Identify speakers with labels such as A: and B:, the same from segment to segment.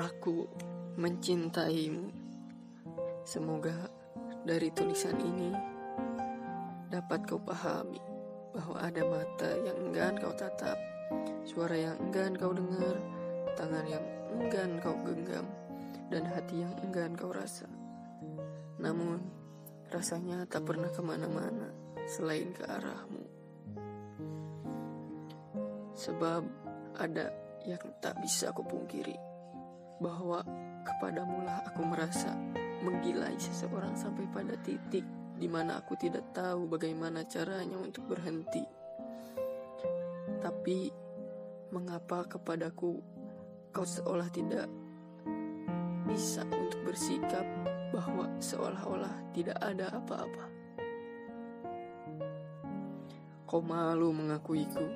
A: Aku mencintaimu. Semoga dari tulisan ini dapat kau pahami bahwa ada mata yang enggan kau tatap, suara yang enggan kau dengar, tangan yang enggan kau genggam, dan hati yang enggan kau rasa. Namun, rasanya tak pernah ke mana-mana selain ke arahmu. Sebab ada yang tak bisa aku pungkiri bahwa kepadamulah aku merasa menggilai seseorang sampai pada titik di mana aku tidak tahu bagaimana caranya untuk berhenti. Tapi mengapa kepadaku kau seolah tidak bisa untuk bersikap bahwa seolah-olah tidak ada apa-apa. Kau malu mengakuiku.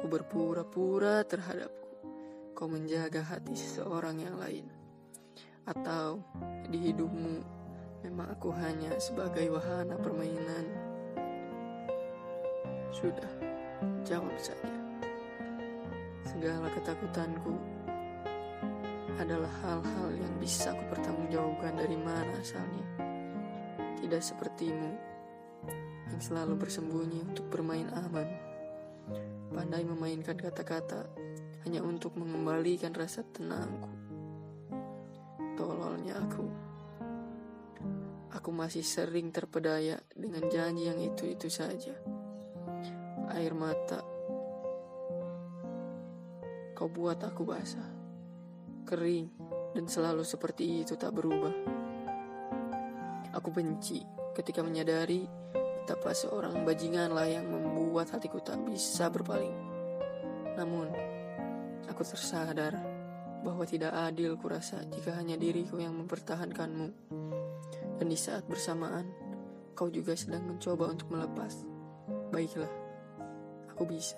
A: Ku berpura-pura terhadapku kau menjaga hati seseorang yang lain? Atau di hidupmu memang aku hanya sebagai wahana permainan? Sudah, jawab saja. Segala ketakutanku adalah hal-hal yang bisa aku pertanggungjawabkan dari mana asalnya. Tidak sepertimu yang selalu bersembunyi untuk bermain aman. Pandai memainkan kata-kata hanya untuk mengembalikan rasa tenangku. Tololnya aku. Aku masih sering terpedaya dengan janji yang itu-itu saja. Air mata. Kau buat aku basah. Kering dan selalu seperti itu tak berubah. Aku benci ketika menyadari betapa seorang bajinganlah yang membuat hatiku tak bisa berpaling. Namun, Aku tersadar bahwa tidak adil kurasa jika hanya diriku yang mempertahankanmu. Dan di saat bersamaan, kau juga sedang mencoba untuk melepas. Baiklah, aku bisa.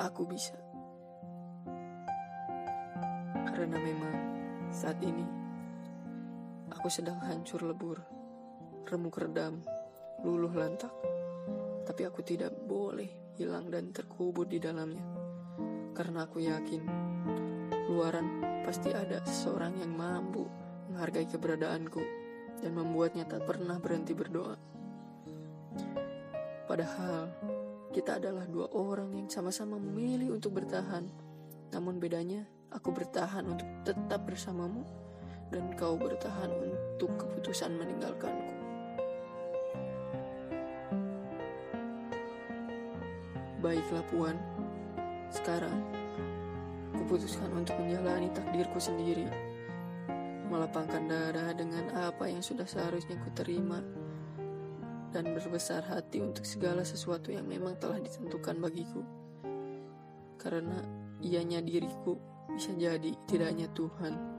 A: Aku bisa. Karena memang saat ini aku sedang hancur lebur, remuk redam, luluh lantak. Tapi aku tidak boleh hilang dan terkubur di dalamnya karena aku yakin luaran pasti ada seseorang yang mampu menghargai keberadaanku dan membuatnya tak pernah berhenti berdoa. Padahal kita adalah dua orang yang sama-sama memilih untuk bertahan. Namun bedanya aku bertahan untuk tetap bersamamu dan kau bertahan untuk keputusan meninggalkanku. Baiklah Puan. Sekarang, kuputuskan untuk menjalani takdirku sendiri. Melapangkan dada dengan apa yang sudah seharusnya ku terima. Dan berbesar hati untuk segala sesuatu yang memang telah ditentukan bagiku. Karena ianya diriku bisa jadi tidak hanya Tuhan.